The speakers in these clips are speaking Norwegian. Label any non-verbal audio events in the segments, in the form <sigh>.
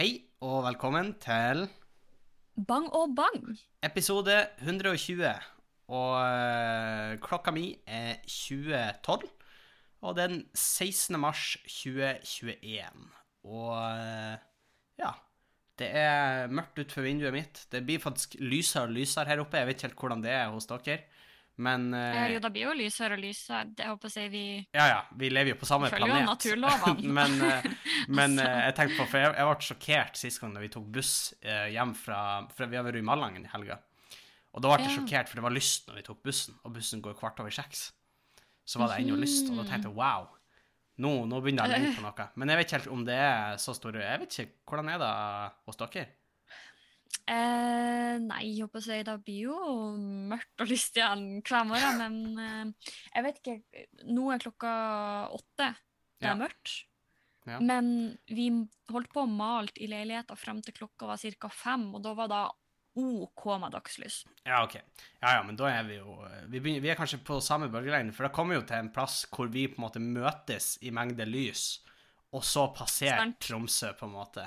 Hei og velkommen til Bang og bang. episode 120. Og eh, klokka mi er 2012, og det er den 16. mars 2021. Og eh, ja Det er mørkt utenfor vinduet mitt. Det blir faktisk lysere og lysere her oppe. Jeg vet ikke helt hvordan det er hos dere. Men eh, jo, da blir jo lysere og lysere. Det håper jeg vi Ja, ja, vi lever jo på samme følger jo planet. naturlovene. <laughs> men eh, <laughs> men Altså. jeg tenkte på, for jeg, jeg ble sjokkert sist gang da vi tok buss eh, hjem fra For vi har vært i Malangen i helga. Og da ble jeg Ja. sjokkert, for det var lyst når vi tok bussen, og bussen går kvart over seks. Så var det ennå lyst, og da tenkte jeg wow, nå, nå begynner jeg å lenge på <laughs> noe. Men jeg vet ikke helt om det er så store Jeg vet ikke, hvordan er det hos dere? Eh, Nei, håper jeg det blir jo mørkt og lyst igjen hver morgen, men eh, jeg vet ikke. Nå er klokka åtte. Det Ja. er mørkt. Ja. Men vi holdt på å male i leiligheten frem til klokka var ca. fem, og da var det OK med dagslys. Ja, OK. Ja, ja, men da er vi jo Vi, begynner, vi er kanskje på samme bølgelengde, for da kommer vi jo til en plass hvor vi på en måte møtes i mengde lys, og så passerer. Tromsø, på en måte,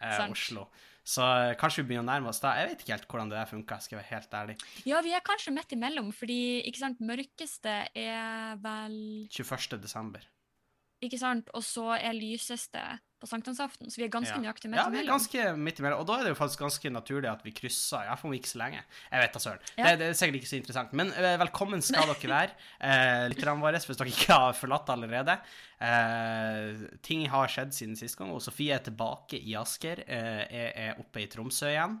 eh, Oslo. Så eh, kanskje vi begynner å nærme oss da. Jeg vet ikke helt hvordan det der funker, skal jeg være helt ærlig. Ja, vi er kanskje midt imellom, fordi ikke sant, mørkeste er vel 21. desember. Ikke sant? Og så er lyseste på sankthansaften, så vi er ganske Ja. nøyaktig midt Ja, vi er imellom. ganske midt imellom. Og da er det jo faktisk ganske naturlig at vi krysser, iallfall om ikke så lenge. Jeg vet da søren. Ja. Det, det er sikkert ikke så interessant. Men eh, velkommen skal <laughs> dere være, eh, lytterne våre, hvis dere ikke har forlatt allerede. Eh, ting har skjedd siden sist gang, og Sofie er tilbake i Asker. Eh, jeg er oppe i Tromsø igjen.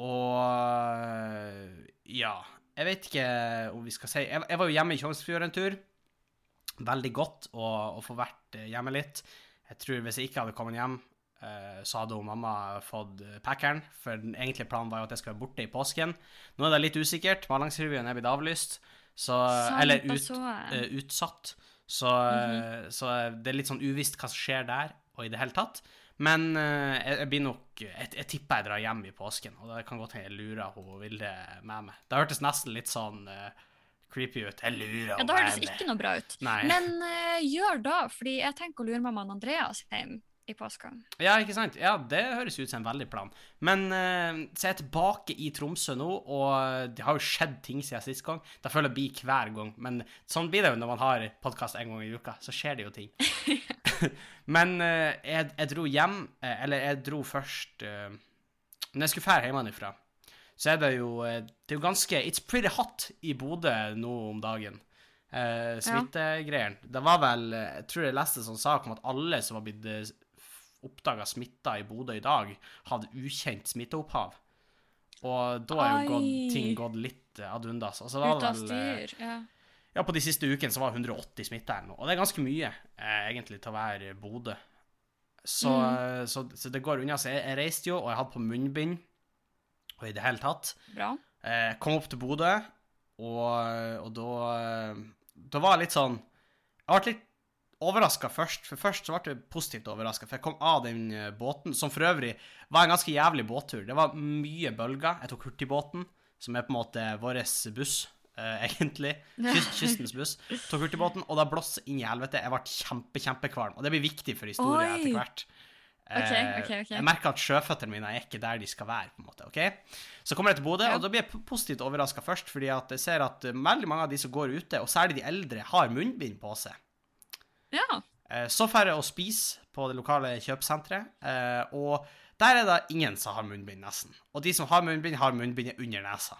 Og ja Jeg vet ikke om vi skal si Jeg, jeg var jo hjemme i Tjongsfjord en tur. Veldig godt å, å få vært eh, hjemme litt. Jeg tror Hvis jeg ikke hadde kommet hjem, eh, så hadde hun mamma fått eh, packeren. For den egentlige planen var jo at jeg skulle være borte i påsken. Nå er det litt usikkert. Mallangsrevyen er blitt avlyst. Så, Sant, eller ut, så eh, utsatt. Så, eh, så det er litt sånn uvisst hva som skjer der, og i det hele tatt. Men uh, jeg, jeg blir nok jeg, jeg tipper jeg drar hjem i påsken, og det kan godt hende jeg lurer hun Vilde med meg. Det hørtes nesten litt sånn eh, creepy ut. Jeg lurer Ja, Da høres ikke noe bra ut. Nei. Men uh, gjør da, fordi jeg tenker å lure mammaen Andreas hjem i påska. Ja, ikke sant? Ja, det høres ut som en veldig plan. Men uh, så er jeg tilbake i Tromsø nå, og det har jo skjedd ting siden sist gang. Det føler jeg blir hver gang, men sånn blir det jo når man har podkast en gang i uka. Så skjer det jo ting. <laughs> men uh, jeg, jeg dro hjem, eh, eller jeg dro først uh, Når jeg skulle dra hjemmefra, så er det jo eh, Det er jo ganske It's pretty hot i Bodø nå om dagen. Eh, Smittegreiene. Det var vel eh, Jeg tror jeg leste en sånn sak om at alle som var blitt oppdaga smitta i Bodø i dag, hadde ukjent smitteopphav. Og da er jo gått, ting gått litt eh, ad undas. Altså, Ut av eh, styr. Ja. ja, på de siste ukene så var 180 smitta her nå, Og det er ganske mye, eh, egentlig, til å være Bodø. Så, Mm. eh, så, så det går unna. Så jeg, jeg reiste jo, og jeg hadde på munnbind, og i det hele tatt. Bra. Eh, kom opp til Bodø, og, og da eh, Da var jeg litt sånn Jeg ble litt overraska først. For først så ble jeg positivt overraska, for jeg kom av den eh, båten, som for øvrig var en ganske jævlig båttur. Det var mye bølger. Jeg tok hurtigbåten, som er på en måte vår buss, Uh, <laughs> egentlig. Kyst, kystens buss. Tok hurtigbåten, og da blåste inn i helvete. Jeg ble kjempe, kjempekvalm. Og det blir viktig for historien etter hvert. Ok, okay, ok, ok. Jeg merker at sjøføttene mine er ikke der de skal være. på en måte, ok? Så kommer jeg til Bodø, Ja. og da blir jeg positivt overraska først, fordi at jeg ser at eh, veldig mange av de som går ute, og særlig de eldre, har munnbind på seg. Ja. Eh, Så drar jeg og spiser på det lokale kjøpesenteret, eh, og der er det ingen som har munnbind, nesten. Og de som har munnbind, har munnbindet under nesa.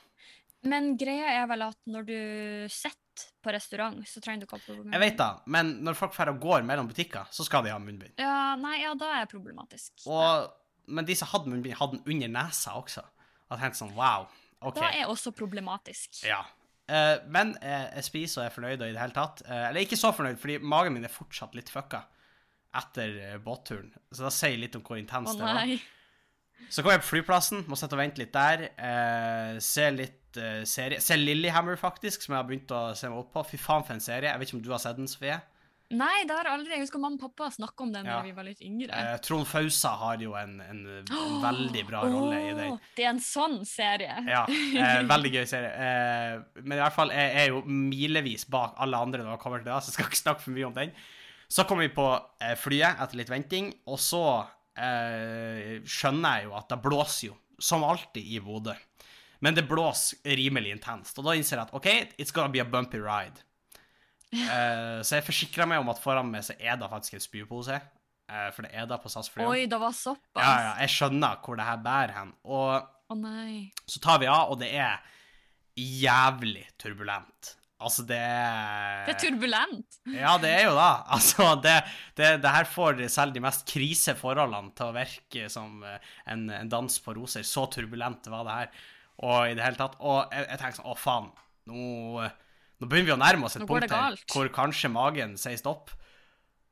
Men greia er vel at når du sitter på restaurant, så trenger du ikke ha munnbind. Jeg vet da, men når folk drar og går mellom butikker, så skal de ha munnbind. Ja, nei, ja, da er det problematisk. Og, men de som hadde munnbind, hadde den under nesa også. Og jeg tenkte sånn, wow, ok. Da er også problematisk. Ja. Eh, men eh, jeg spiser og er fornøyd og i det hele tatt. Eh, eller ikke så fornøyd, fordi magen min er fortsatt litt fucka etter eh, båtturen. Så da sier jeg litt om hvor intenst intenst det var. Så kom jeg på flyplassen, må sitte og vente litt der. Eh, se litt serie. Se Lillyhammer, faktisk, som jeg har begynt å se meg opp på. Fy faen, for en serie. Jeg vet ikke om du har sett den, Sofie? Nei, det har jeg aldri. Jeg husker mamma og pappa snakka om den da Ja. vi var litt yngre. Eh, Trond Fausa har jo en, en, en veldig bra rolle i den. Det er en sånn serie. Ja, eh, <laughs> veldig gøy serie. Eh, men i hvert fall, jeg er jo milevis bak alle andre når det kommer til det, så jeg skal ikke snakke for mye om den. Så kommer vi på eh, flyet etter litt venting, og så eh, skjønner jeg jo at det blåser jo, som alltid i Bodø. Men det blåser rimelig intenst, og da innser jeg at OK, it's gonna be a bumpy ride. Uh, <laughs> så jeg forsikrer meg om at foran meg så er det faktisk en spypose, Uh, for det er det på SAS-flyene. Oi, det var såpass. Ja, ja, jeg skjønner hvor det her bærer hen. Og nei. så tar vi av, og det er jævlig turbulent. Altså, det Det er turbulent. Ja, det er jo da. <laughs> Altså, det, det, det her får selv de mest krise forholdene til å virke som eh, en, en dans på roser. Så turbulent var det her. Og i det hele tatt. Og jeg, jeg tenker sånn, å faen, nå, nå begynner vi å nærme oss et punkt her hvor kanskje magen sier stopp.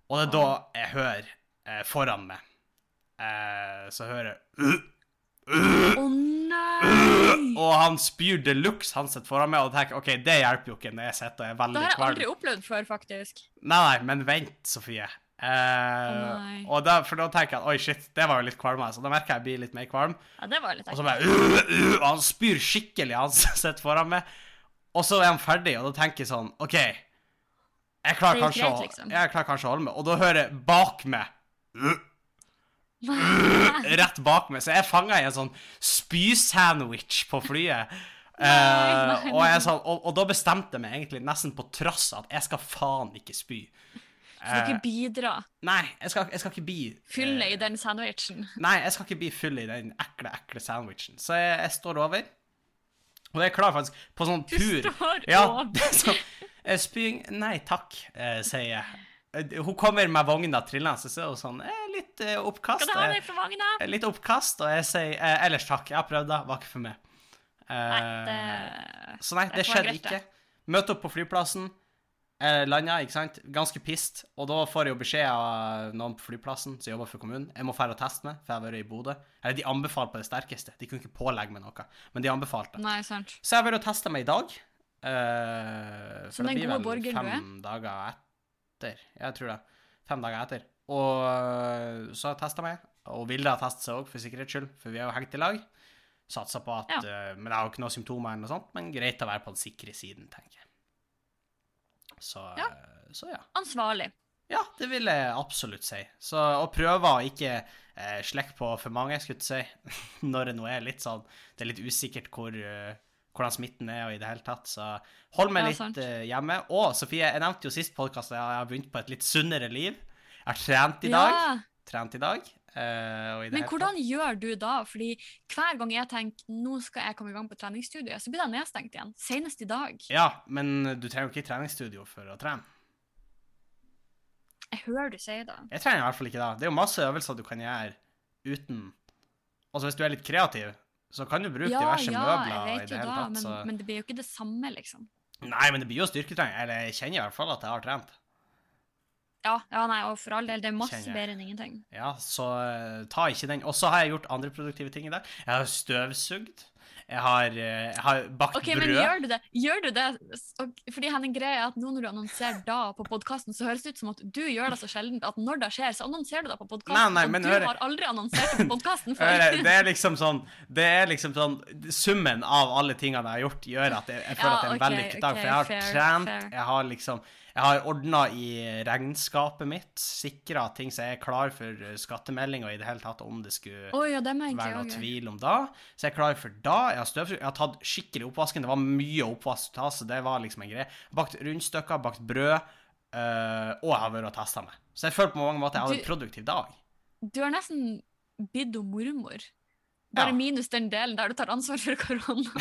Og det er da jeg hører eh, foran meg eh, Så hører jeg Å nei! Og han spyr de luxe, han sitter foran meg, og tenker OK, det hjelper jo ikke når jeg sitter og er Det har jeg aldri opplevd før, faktisk. Nei, nei, men vent, Sofie. Eh, og da, for da tenker jeg at oi, shit, det var jo litt kvalm. Så da merker jeg jeg blir litt mer kvalm. Ja, det var litt Og så bare uh, uh, Og han spyr skikkelig, han <laughs> sitter foran meg. Og så er han ferdig, og da tenker jeg sånn OK, jeg klarer kanskje, greit, liksom. jeg klarer kanskje å holde meg. Og da hører jeg bak meg uh, rett bak meg. Så jeg er fanga i en sånn spysandwich på flyet. <laughs> Nei, nei, nei, og, sånn, og, og da bestemte jeg meg egentlig nesten på trass at jeg skal faen ikke spy. Du skal ikke bidra. Nei, jeg skal, jeg skal ikke bli eh, i den sandwichen. <laughs> Nei, jeg skal ikke bli full i den ekle, ekle sandwichen. Så jeg, jeg står over. Og jeg er klar faktisk på sånn Du står Ja, over. <laughs> er sånn eh, Spying Nei takk, eh, sier jeg. Eh, Hun kommer med vogna trillende, så ser hun sånn eh, Litt eh, oppkast. Skal du ha det fra vogna? Litt oppkast, og jeg sier eh, ellers takk. Jeg har prøvd det, var ikke for meg. Eh, Nei, det så nei, det det skjedde greit, ikke. Møte opp på flyplassen. Eh, landa, ikke sant. Ganske pissed. Og da får jeg jo beskjed av noen på flyplassen som jobber for kommunen. Jeg må dra og teste meg, for jeg har vært i Bodø. Eller de anbefalte på det sterkeste. De kunne ikke pålegge meg noe, men de anbefalte. Nei, sant. Så jeg har vært og testa meg i dag. Uh, Som for det den gode borger du fem dager etter. Jeg tror det. Fem dager etter. Og eh, så har jeg testa meg. Og Vilde har testet seg òg, for sikkerhets skyld, for vi har jo hengt i lag. Satsa på at Ja. uh, Men jeg har jo ikke noen symptomer, eller noe sånt, men greit å være på den sikre siden, tenker jeg. Så Ja. så ja. Ansvarlig. Ja, det vil jeg absolutt si. Så å prøve å ikke eh, slekke på for mange, skulle jeg si, <laughs> når det nå er litt sånn Det er litt usikkert hvor, uh, hvordan smitten er og i det hele tatt, så hold meg Ja, litt eh, hjemme. Og Sofie, jeg nevnte jo sist podkast at jeg har begynt på et litt sunnere liv. Jeg har trent i dag. Ja, Trent i dag. Det Men hvordan gjør du da? Fordi hver gang jeg tenker nå skal jeg komme i gang på treningsstudiet, så blir det nedstengt igjen. Senest i dag. Ja, men du trenger jo ikke treningsstudio for å trene. Jeg hører du sier det. Jeg trener i hvert fall ikke da. Det er jo masse øvelser du kan gjøre uten Altså hvis du er litt kreativ, så kan du bruke Ja, diverse ja, møbler i det hele da, tatt. men, så... men det blir jo ikke det samme, liksom. Nei, men det blir jo styrketrening. Eller jeg kjenner i hvert fall at jeg har trent. Ja, ja, nei, og for all del, det er masse bedre enn ingenting. Ja, så uh, ta ikke den. Og så har jeg gjort andre produktive ting i dag. Jeg har støvsugd. Jeg har, eh, jeg har bakt Ok, men gjør du det? Gjør du det? Fordi Henning, greia er at nå når du annonserer da på podkasten, så høres det ut som at du gjør det så sjeldent at når det skjer, så annonserer du det på podkasten. Og men du hør- har aldri annonsert på podkasten <laughs> før. Det er liksom sånn Det er liksom sånn Summen av alle tingene jeg har gjort, gjør at jeg, jeg føler Ja, at det er en okay, vellykket dag. ok, For jeg har fair, trent, fair. jeg har liksom Jeg har ordna i regnskapet mitt, sikra ting så jeg er klar for skattemeldinga skattemelding og i det hele tatt om det skulle oh, ja, det være noe tvil om da. Så jeg er klar for da. Jeg har støvsugd. Jeg har tatt skikkelig oppvasken. Det var mye oppvask å ta, så det var liksom en greie. Bakt rundstykker, bakt brød, øh, og jeg har vært og testa meg. Så jeg føler på mange måter jeg har en produktiv dag. Du har nesten bidd om mormor. Bare Ja. minus den delen der du tar ansvar for korona. <laughs>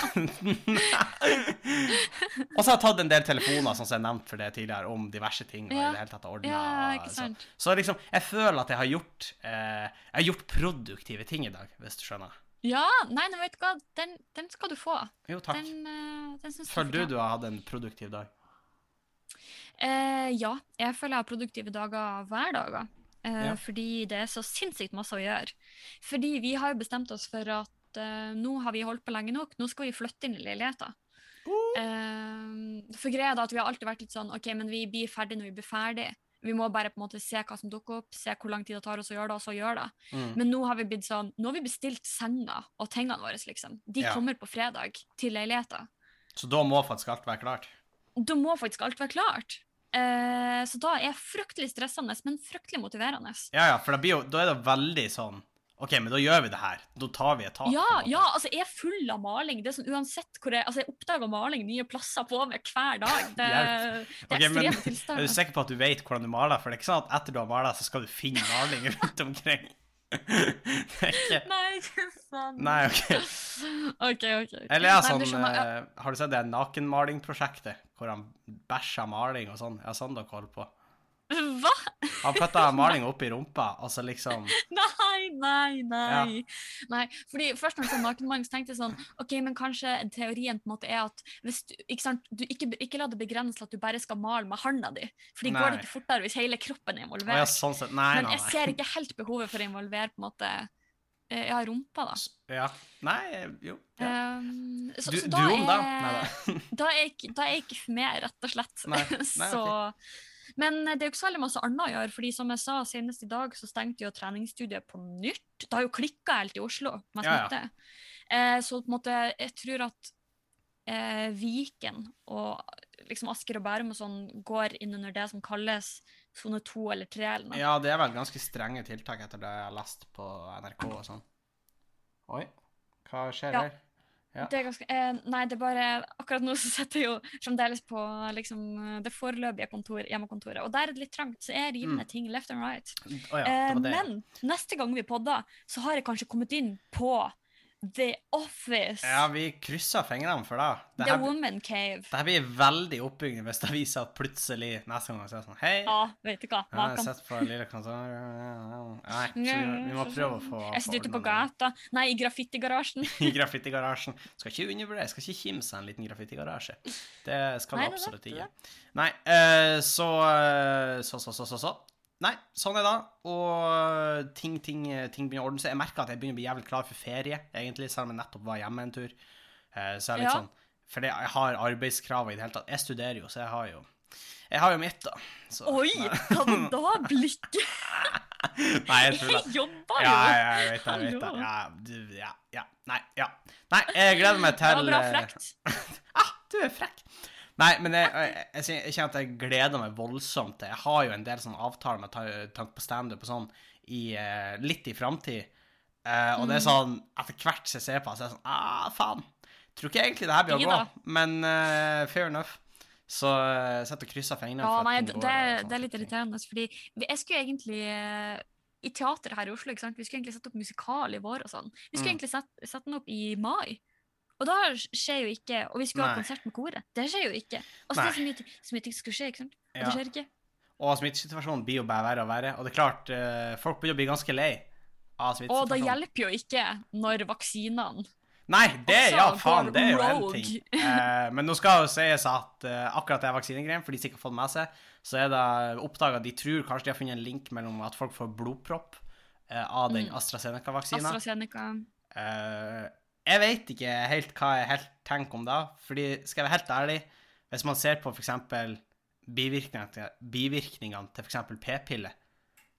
og så har jeg tatt en del telefoner, sånn som jeg nevnte for det tidligere, om diverse ting. og Ja. i det hele tatt ordnet, Ja, så, så liksom, jeg føler at jeg har gjort eh, Jeg har gjort produktive ting i dag, hvis du skjønner. Ja, nei, men vet du hva, den, den skal du få. Jo, takk. Den, uh, den Føler du du har hatt en produktiv dag? Eh, ja, jeg føler jeg har produktive dager hver dag. Eh. Fordi det er så sinnssykt masse å gjøre. Fordi vi har jo bestemt oss for at uh, nå har vi holdt på lenge nok, nå skal vi flytte inn i leiligheten. Uh, for greia er da at vi har alltid vært litt sånn OK, men vi blir ferdig når vi blir ferdig. Vi må bare på en måte se hva som dukker opp, se hvor lang tid det tar oss å gjøre det, og så gjøre det. Mm. Men nå har vi blitt sånn, nå har vi bestilt senga og tingene våre, liksom. De Ja. kommer på fredag til leiligheten. Så da må faktisk alt være klart. Da må faktisk alt være klart. Uh, så da er fryktelig stressende, men fryktelig motiverende. Ja, ja, for jo, da er det veldig sånn OK, men da gjør vi det her. Da tar vi et tak. Ja, ja, altså jeg er full av maling. Det er sånn, uansett hvor jeg, altså jeg oppdager maling nye plasser på meg hver dag. Det, det er okay, ekstreme <laughs> Er du sikker på at du vet hvordan du maler? For det er ikke sånn at etter du har malt, så skal du finne maling <laughs> rundt omkring. Ikke Nei, ikke sant. Nei, OK. OK, OK. Eller ja, sånn Nei, skjønner, ja. eh, Har du sett det nakenmalingprosjektet? Hvor han bæsjer maling og sånn? Ja, sånn dere holder på. Hva? Han putta maling opp i rumpa, altså liksom <laughs> Nei, nei, nei. nei. Fordi Først når jeg så nakenmaling, så tenkte jeg sånn OK, men kanskje teorien på en måte er at hvis du ikke, sant, du ikke, ikke la det begrense til at du bare skal male med handa di. Fordi går det Nei. ikke fortere hvis hele kroppen er involvert. ja, sånn sett. Nei, men nei, jeg ser ikke helt behovet for å involvere på en måte eh, ja, rumpa, da. Ja. Nei, jo. Ja. Um, så, Du, så du da, om, da? er, Nei da. <laughs> er ikke, da er ikke for rett og slett. Nei, nei, <laughs> så, Men det er jo ikke så veldig masse annet å gjøre, fordi som jeg sa senest i dag, så stengte jo treningsstudiet på nytt. Det har jo klikka helt i Oslo med Ja, ja. Eh, så på en måte, jeg tror at eh, Viken og liksom Asker og Bærum og sånn går inn under det som kalles sone to eller tre. Eller noe. Ja, det er vel ganske strenge tiltak etter det jeg har lest på NRK og sånn. Oi, hva skjer Ja. her? Ja. Det ganske, eh, nei, det er bare Akkurat nå <laughs> så sitter jeg jo fremdeles på liksom, det foreløpige kontor, hjemmekontoret, og der er det litt trangt, så jeg river Mm. ting left and right. Oh, ja, eh, men neste gang vi podder, så har jeg kanskje kommet inn på The Office. Ja, vi krysser fingrene for det. Det The her, Woman Cave. det her blir veldig oppbyggende hvis det viser at plutselig neste gang så er sånn Hei, Ja, vet du hva. ja, jeg sett på lille kontor Nei, vi, vi må prøve å få Jeg sitter ute på gata. Nei, i graffitigarasjen. <laughs> I graffitigarasjen. Skal ikke undervurdere, skal ikke kimse en liten graffitigarasje. Det skal Nei, er absolutt ikke. Nei, eh, så, eh, så Så, så, så, så. Nei, sånn er det. Og ting, ting, ting begynner å ordne seg. Jeg merker at jeg begynner å bli jævlig klar for ferie, egentlig, selv om jeg nettopp var hjemme en tur. Eh, så jeg er litt Ja. sånn For jeg har arbeidskrav i det hele tatt. Jeg studerer jo, så jeg har jo Jeg har jo mitt, da. Så, Oi, var da <laughs> blikket? Nei, jeg det. Jeg <laughs> jobber jo! Ja, ja, jeg vet det. Jeg vet det. Ja, du, ja, ja. Nei, ja. Nei, jeg gleder meg Det til var bra frekt. <laughs> Ah, du er frekk. Nei, men jeg, jeg, jeg, kjenner at jeg gleder meg voldsomt til Jeg har jo en del sånn avtaler med tanke på standup og sånn i, eh, litt i framtid. Uh, og Mm. det er sånn Etter hvert som jeg ser på, så er det sånn Ah, faen. Tror ikke egentlig det her blir å gå, men uh, fair enough. Så uh, sett og krysser fingrene Ja, nei, det, det, det er litt irriterende, fordi jeg skulle egentlig eh, i teateret her i Oslo, ikke sant? vi skulle egentlig sette opp musikal i vår og sånn. Vi skulle Mm. egentlig sette, sette den opp i mai. Og da skjer jo ikke Og vi skulle ha konsert med koret. Det skjer jo ikke. Og så er så mye, så mye ting skulle skje, ikke sant? Og Ja. det skjer ikke. Og smittesituasjonen blir jo bare verre og verre. Og det er klart, eh, folk begynner å bli ganske lei av Og det hjelper jo ikke når vaksinene Nei, det, også ja, faen, det er jo en ting. Eh, men nå skal jo sies at eh, akkurat det vaksinegreiene, for de ikke har fått med seg, så er det oppdaga De tror kanskje de har funnet en link mellom at folk får blodpropp eh, av den Mm. AstraZeneca-vaksina. AstraZeneca Eh, jeg vet ikke helt hva jeg helt tenker om da. fordi skal jeg være helt ærlig, hvis man ser på f.eks. bivirkningene, bivirkningene til f.eks. p-piller,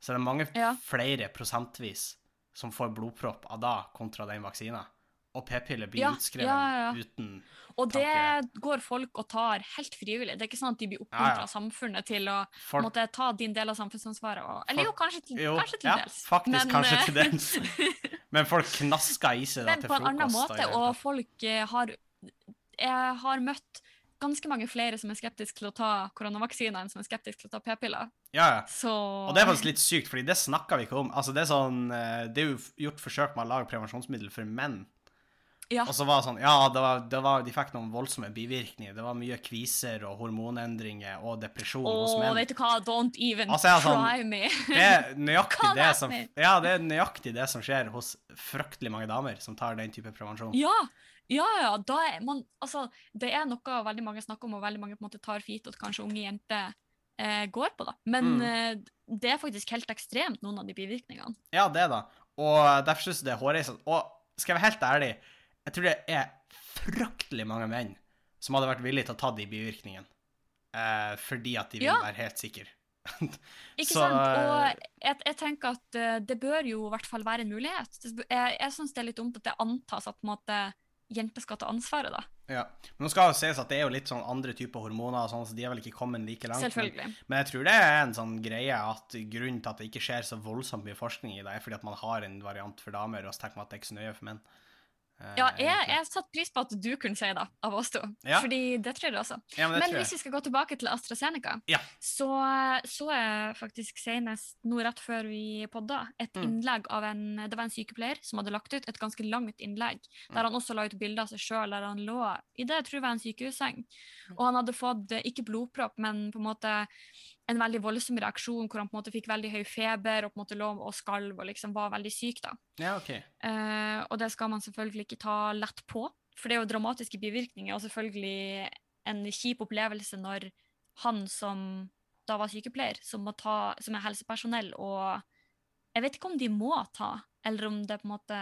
så er det mange Ja. flere prosentvis som får blodpropp av da, kontra den vaksina. Og p-piller blir Ja, utskrevet ja, uten Og det Tanke. går folk og tar helt frivillig. Det er ikke sånn at de blir oppmuntra av samfunnet til å folk. måtte ta din del av samfunnsansvaret. Og, eller jo, kanskje til, Jo, kanskje til ja, dels. faktisk kanskje eh, til dels. <laughs> Men folk knasker i seg da til frokost. men på en annen måte, da, og folk eh, har Jeg har møtt ganske mange flere som er skeptiske til å ta koronavaksiner, enn som er skeptiske til å ta p-piller. Ja, ja. Så Og det er faktisk litt sykt, fordi det snakker vi ikke om. Altså, det er sånn eh, Det er jo gjort forsøk med å lage prevensjonsmiddel for menn. Ja. Og så var det sånn Ja, det var, det var, de fikk noen voldsomme bivirkninger. Det var mye kviser og hormonendringer og depresjon hos menn. vet du hva, don't even Altså, sånn- try me. <laughs> Det er nøyaktig det som? Ja, det er nøyaktig det som skjer hos fryktelig mange damer som tar den type prevensjon. Ja, ja, ja. Da er man, altså, det er noe veldig mange snakker om, og veldig mange på en måte tar for gitt at kanskje unge jenter eh, går på. da. Men Mm. eh, det er faktisk helt ekstremt, noen av de bivirkningene. Ja, det da. Og derfor syns jeg det er hårreisende. Og skal jeg være helt ærlig, jeg tror det er fryktelig mange menn som hadde vært villige til å ta de bivirkningene. Eh, fordi at de vil Ja. være helt sikre. <laughs> Ikke Så, sant? Og eh, jeg, jeg tenker at eh, det bør jo i hvert fall være en mulighet. Jeg jeg syns det er litt dumt at det antas at på en måte, jenter skal ta ansvaret, da. Ja. Men nå skal det sies at det er jo litt sånn andre typer hormoner, og sånn, så de er vel ikke kommet like langt. Selvfølgelig. Men, men jeg tror det er en sånn greie at grunnen til at det ikke skjer så voldsomt mye forskning i det, er fordi at man har en variant for damer, og så tenker man at det er ikke så nøye for menn. Eh, Ja, jeg, egentlig. jeg satte pris på at du kunne si det, av oss to. Ja. Fordi det tror jeg også. ja, men det Men hvis vi skal gå tilbake til AstraZeneca, Ja. så så jeg faktisk senest nå rett før vi podda et Mm. innlegg av en Det var en sykepleier som hadde lagt ut et ganske langt innlegg, Mm. der han også la ut bilder av seg sjøl der han lå i det jeg tror var en sykehusseng. Og han hadde fått eh, ikke blodpropp, men på en måte en veldig voldsom reaksjon hvor han på en måte fikk veldig høy feber og på en måte lå og skalv og liksom var veldig syk. da. Ja, OK. Eh, og det skal man selvfølgelig ikke ta lett på, for det er jo dramatiske bivirkninger, og selvfølgelig en kjip opplevelse når han som da var sykepleier, som, må ta, som er helsepersonell, og jeg vet ikke om de må ta, eller om det på en måte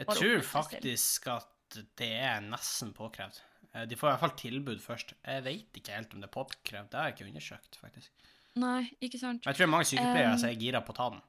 Jeg tror faktisk at det er nesten påkrevd. Eh, De får i hvert fall tilbud først. Jeg vet ikke helt om det er påkrevd, det har jeg ikke undersøkt, faktisk. Nei, ikke sant? Men jeg tror mange sykepleiere Um, er gira på å ta den.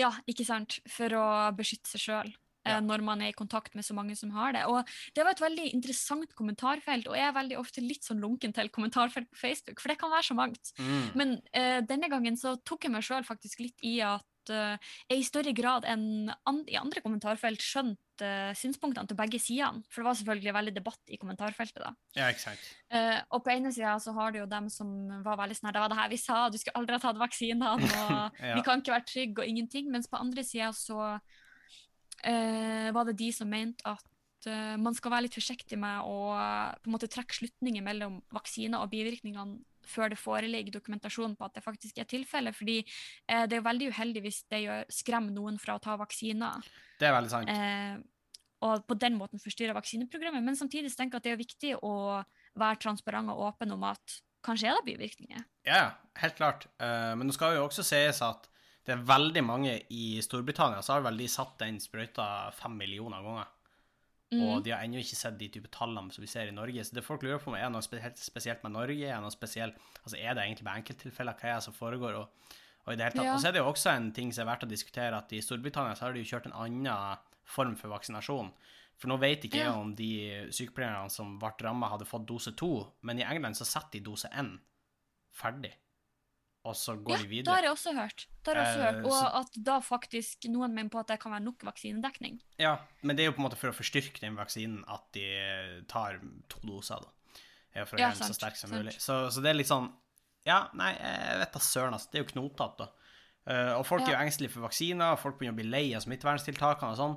Ja, ikke sant? For å beskytte seg sjøl. Ja. Når man er i kontakt med så mange som har det. Og Det var et veldig interessant kommentarfelt, og jeg er veldig ofte litt sånn lunken til kommentarfelt på Facebook, for det kan være så mangt. Mm. Men uh, denne gangen så tok jeg meg sjøl faktisk litt i at eh, jeg i større grad enn an i andre kommentarfelt skjønte uh, synspunktene til begge sidene. For det var selvfølgelig veldig debatt i kommentarfeltet. da. Ja, exakt. sant. Eh, og på ene sida så har du jo dem som var veldig sånn Det var det her vi sa, du skulle aldri ha tatt vaksinene, <laughs> og Ja. vi kan ikke være trygge og ingenting. Mens på andre sida så eh, var det de som mente at man skal være litt forsiktig med å på en måte trekke slutninger mellom vaksiner og bivirkningene før det foreligger dokumentasjon på at det faktisk er tilfellet. Fordi eh, det er jo veldig uheldig hvis det gjør, skremmer noen fra å ta vaksiner. Det er veldig sant. Eh, og på den måten forstyrrer vaksineprogrammet. Men samtidig tenker jeg at det er viktig å være transparent og åpen om at kanskje er det bivirkninger. Ja, helt klart. Eh, men nå skal jo også sies at det er veldig mange i Storbritannia så har vel de satt den sprøyta fem millioner ganger. Mm. Og de har ennå ikke sett de type tallene som vi ser i Norge. Så det folk lurer på om er det noe spesielt, med Norge. Er, noe spesielt, altså er det egentlig bare enkelttilfeller? Hva er det som foregår? Og, og i det hele tatt. Ja. Og så er det jo også en ting som er verdt å diskutere, at i Storbritannia så har de jo kjørt en annen form for vaksinasjon. For nå vet ikke jeg Ja. om de sykepleierne som ble ramma, hadde fått dose to, men i England så setter de dose én ferdig, og så går Ja, de det har jeg også hørt. Det har jeg også Eh, hørt. Og så- at da faktisk noen mener på at det kan være nok vaksinedekning. Ja, men det er jo på en måte for å forstyrke den vaksinen at de tar to doser, da. For å Ja, gjøre den så sterk som sant. mulig. Så, så det er litt sånn Ja, nei, jeg vet da søren, altså. Det er jo knotete, da. Eh, og folk er jo engstelige for vaksiner, folk begynner å bli lei av smitteverntiltakene og sånn.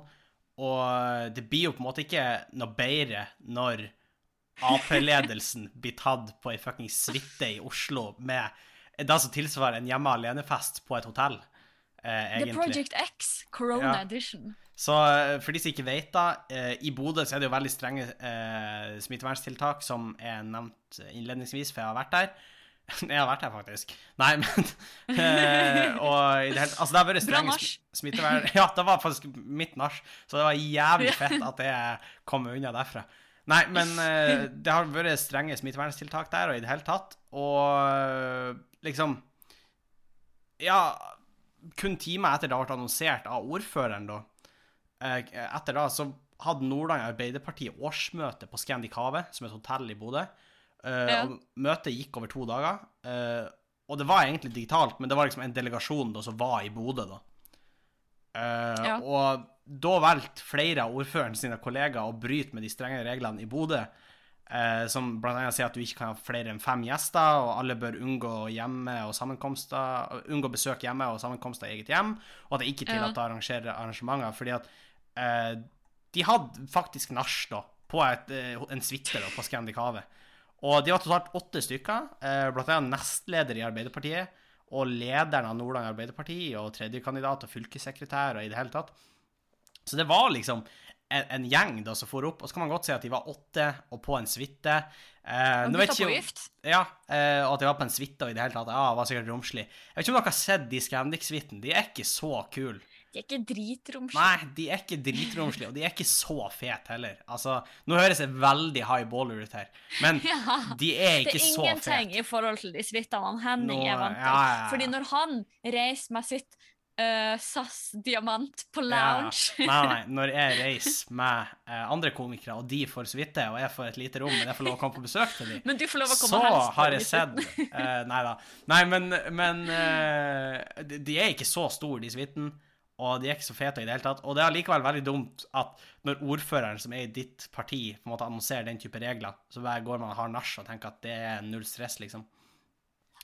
Og det blir jo på en måte ikke noe bedre når Ap-ledelsen blir tatt på ei fuckings suite i Oslo med det som tilsvarer en hjemme alene-fest på et hotell, eh, The. Project X, Corona Ja. Edition. Så eh, for de som ikke vet da, eh, i Bodø så er det jo veldig strenge eh, smittevernstiltak som er nevnt innledningsvis, for jeg har vært der. <laughs> jeg har vært her, faktisk. Nei, men <laughs> eh, Og i det hele Altså, det har vært strenge smittevern... <laughs> Ja, det var faktisk mitt nach, så det var jævlig fett at jeg kom unna derfra. Nei, men eh, det har vært strenge smitteverntiltak der, og i det hele tatt. Og eh, liksom Ja, kun timer etter det ble annonsert av ordføreren, da, eh, etter da, så hadde Nordland Arbeiderparti årsmøte på Scandicave, som er et hotell i Bodø. Ja. Møtet gikk over to dager. og det var egentlig digitalt, men det var liksom en delegasjon da, som var i Bodø, da. Uh, Ja. Og da valgte flere av ordføreren sine kollegaer å bryte med de strenge reglene i Bodø. Eh, som annet sier at du ikke kan ha flere enn fem gjester, og alle bør unngå unngå besøk hjemme og sammenkomster i eget hjem, og at det ikke er tillatt å arrangere arrangementer, fordi at eh, de hadde faktisk nach da, på et, eh, en suite på på Scandicave. Og de var totalt åtte stykker, eh, blant annet nestleder i Arbeiderpartiet, og lederen av Nordland Arbeiderparti, og tredjekandidat og fylkessekretær, og i det hele tatt. Så det var liksom en, en gjeng da som for opp, og så kan man godt si at de var åtte, og på en suite. Eh, Og gutta på gift. ja, eh, og at de var på en suite og i det hele tatt. Ja, det var sikkert romslig. Jeg vet ikke om dere har sett de Scandic-suiten. De er ikke så kule. De er ikke dritromslige. Nei, de er ikke dritromslige, og de er ikke så fete heller. Altså, nå høres jeg veldig high baller ut her, men <laughs> Ja. de er Det ikke er så ingenting i forhold til de suitene Henning Nå- er vant til. ja, ja. Fordi når han reiser med sitt eh, SAS Diamant på Ja, lounge. Nei, nei, <laughs> når jeg reiser med uh, andre komikere, og de får suite, og jeg får et lite rom, men jeg får lov å komme på besøk til dem, Men du får lov å komme så helst, har jeg sett eh, Nei da. Nei, men, men de, er ikke så store, de suitene. Og de er ikke så fete i det hele tatt. Og det er likevel veldig dumt at når ordføreren som er i ditt parti, på en måte annonserer den type regler, så går man og har nach og tenker at det er null stress, liksom.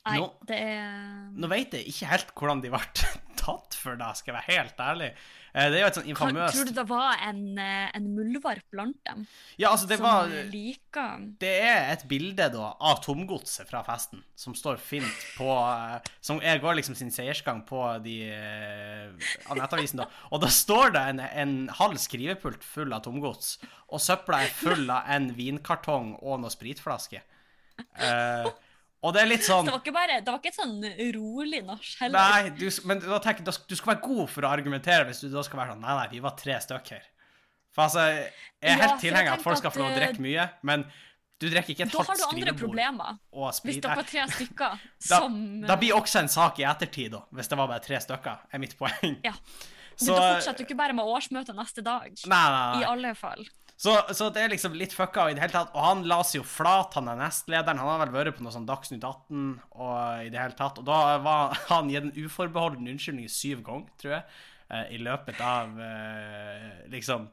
Nei, Nå- det er Nå vet jeg ikke helt hvordan de ble <laughs> tatt for det, skal jeg være helt ærlig. Eh, Det er jo et sånn infamøst Tror du det var en, eh, en muldvarp blant dem Ja, altså, det som var liker Det er et bilde da av tomgodset fra festen, som står fint på eh, Som er, går liksom sin seiersgang på de av nettavisen, da. Og da står det en, en halv skrivepult full av tomgods, og søpla er full av en vinkartong og noe spritflaske. Eh, <laughs> og det er litt sånn Det var ikke bare, det var ikke et sånn rolig nach heller. Nei, du, men da tenker, da- du skal være god for å argumentere hvis du da skal være sånn Nei, nei, vi var tre stykker. For altså, jeg er Ja, helt tilhenger av at folk skal få lov å drikke mye, men du drikker ikke et halvt skrivebord. Da har du andre problemer. og Hvis det dere er tre <laughs> stykker Da, som da blir også en sak i ettertid, da, hvis det var bare tre stykker, er mitt poeng. Ja. Så, Men da fortsetter du ikke bare med årsmøte neste dag. Nei, nei, nei. I alle fall. Så, så det er liksom litt fucka i det hele tatt. Og han la seg jo flat, han er nestlederen. Han har vel vært på noe sånn Dagsnytt 18 og i det hele tatt. Og da var han gitt en uforbeholden unnskyldning syv ganger, tror jeg, eh, i løpet av eh, liksom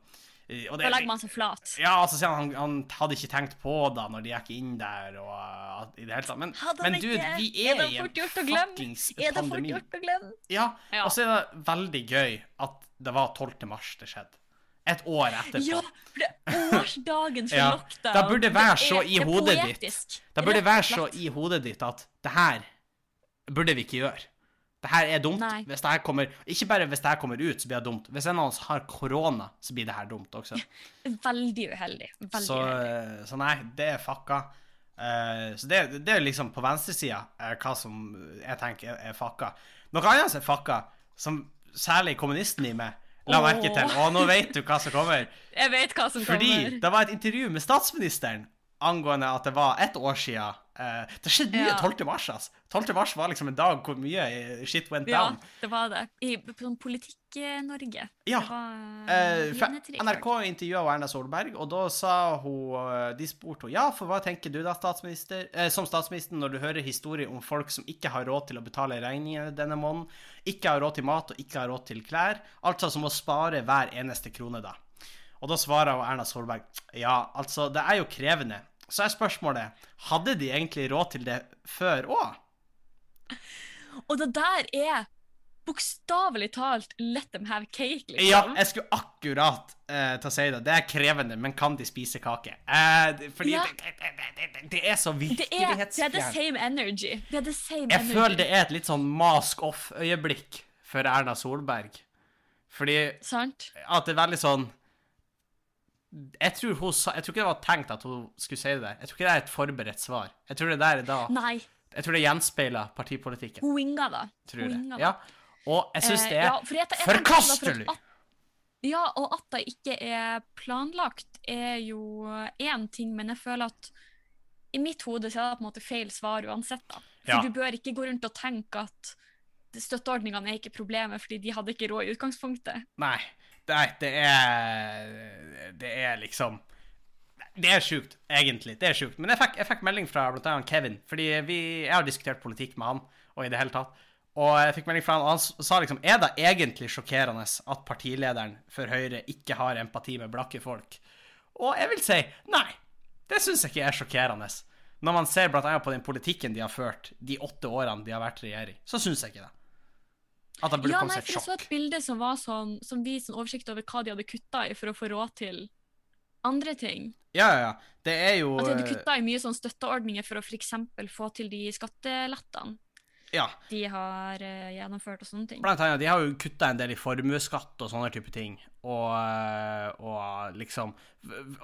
og det- Da legger man seg flat. Ja, altså sier han, han han hadde ikke tenkt på det når de gikk inn der og i det hele tatt. Men, men du, vi Er er, i en fuckings pandemi. Er det fort gjort å glemme? Ja, Ja. og så er det veldig gøy at det var 12. mars det skjedde. Et år etterpå. Ja, for det er årsdagen for Ja, lockdown. da burde det være så i det hodet ditt. Da Det burde det være så i hodet ditt at det her burde vi ikke gjøre. Det her er dumt. Nei. Hvis det her kommer, ikke bare hvis det her kommer ut, så blir det dumt. Hvis en av oss har korona, så blir det her dumt også. <laughs> Veldig uheldig. Veldig Så, uheldig. så nei, det er fucka. Uh, så det, det er liksom på venstresida uh, hva som jeg tenker er, er fucka. Noe annet som er fucka, som særlig kommunisten i meg la merke til, og nå vet du hva som kommer. Jeg vet hva som Fordi kommer. det var et intervju med statsministeren angående at det var ett år siden eh, Det skjedde mye Ja. 12. mars, altså. 12. mars var liksom en dag hvor mye shit went Ja, down. det var det. I sånn Politikk-Norge. Ja, Det var Trier. NRK intervjua Erna Solberg, og da sa hun eh, De spurte henne ja, for hva tenker du da, statsminister, eh, som statsminister, når du hører historier om folk som ikke har råd til å betale regninger denne måneden, ikke har råd til mat og ikke har råd til klær, altså som å spare hver eneste krone, da. Og da svarer Erna Solberg ja, altså, det er jo krevende. Så er spørsmålet hadde de egentlig råd til det før òg? Og det der er bokstavelig talt let them have cake, liksom. Ja, jeg skulle akkurat uh, å si det. Det er krevende, men kan de spise kake? Uh, fordi Ja. det, det, det, det, er så er, det er the same energy. Det er the same Jeg energy. føler det er et litt sånn mask off-øyeblikk for Erna Solberg. Fordi Sant? at det er veldig sånn jeg tror, hun jeg tror ikke det var tenkt at hun skulle si det. Jeg tror ikke det er et forberedt svar. Jeg tror det der er da Nei, Jeg tror det gjenspeiler partipolitikken. hun winga det. Tror jeg. Ja. Og jeg syns Eh, det er ja, også at- forkastelig! For Ja, og at det ikke er planlagt, er jo én ting, men jeg føler at i mitt hode så er det på en måte feil svar uansett. da. For Ja. du bør ikke gå rundt og tenke at støtteordningene er ikke problemet, fordi de hadde ikke råd i utgangspunktet. Nei, nei, det er Det er liksom Det er sjukt, egentlig. Det er sjukt. Men jeg fikk, jeg fikk melding fra blant annet Kevin, fordi vi, jeg har diskutert politikk med han, og i det hele tatt. Og jeg fikk melding fra han, og han sa liksom Er det egentlig sjokkerende at partilederen for Høyre ikke har empati med blakke folk? Og jeg vil si nei. Det syns jeg ikke er sjokkerende. Når man ser blant annet på den politikken de har ført de åtte årene de har vært i regjering, så syns jeg ikke det. At det burde Ja, komme seg for sjokk. jeg så et bilde som var sånn, som viste en oversikt over hva de hadde kutta i for å få råd til andre ting. Ja, ja, ja. Det er jo At de hadde kutta i mye sånn støtteordninger for å f.eks. få til de skattelettene Ja. de har uh, gjennomført og sånne ting. Blant annet, de har jo kutta en del i formuesskatt og sånne type ting. Og, eh, og liksom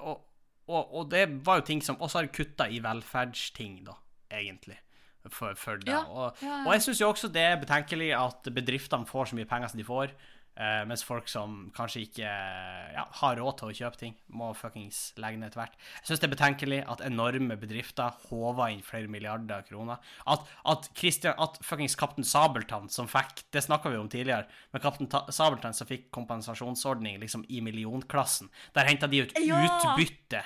og, og, og det var jo ting som også har kutta i velferdsting, da, egentlig. For, for det. Ja, Og, ja, og jeg syns jo også det er betenkelig at bedriftene får så mye penger som de får. uh, mens folk som kanskje ikke ja, har råd til å kjøpe ting, må fuckings legge ned etter hvert. Jeg syns det er betenkelig at enorme bedrifter håver inn flere milliarder kroner. At, at, Christian, at fuckings Kaptein Sabeltann, som fikk Det snakka vi om tidligere, men Kaptein Sabeltann som fikk kompensasjonsordning liksom i millionklassen, der henta de ut utbytte,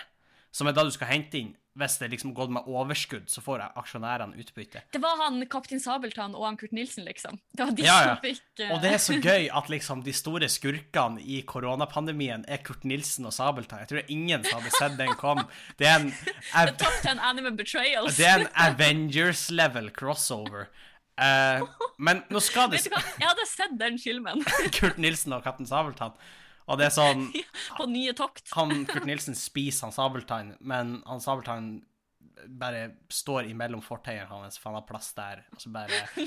som er da du skal hente inn hvis det liksom gått med overskudd, så får aksjonærene utbytte. Det var han Kaptein Sabeltann og han Kurt Nilsen, liksom. Det var de Ja, ja. som fikk uh... Og det er så <laughs> gøy at liksom de store skurkene i koronapandemien er Kurt Nilsen og Sabeltann. Jeg tror det er ingen som hadde sett den kom. Det er en, The Top Ten Anime Betrayals. det er en <laughs> Avengers-level crossover. Uh, men nå skal det jeg hadde sett den filmen <laughs> Kurt Nilsen og Kaptein Sabeltann. Og det er sånn <laughs> på Nye tokt. Han Kurt Nilsen spiser han Sabeltann, men han Sabeltann bare står imellom fortauene hans, for han har plass der, og så bare <laughs>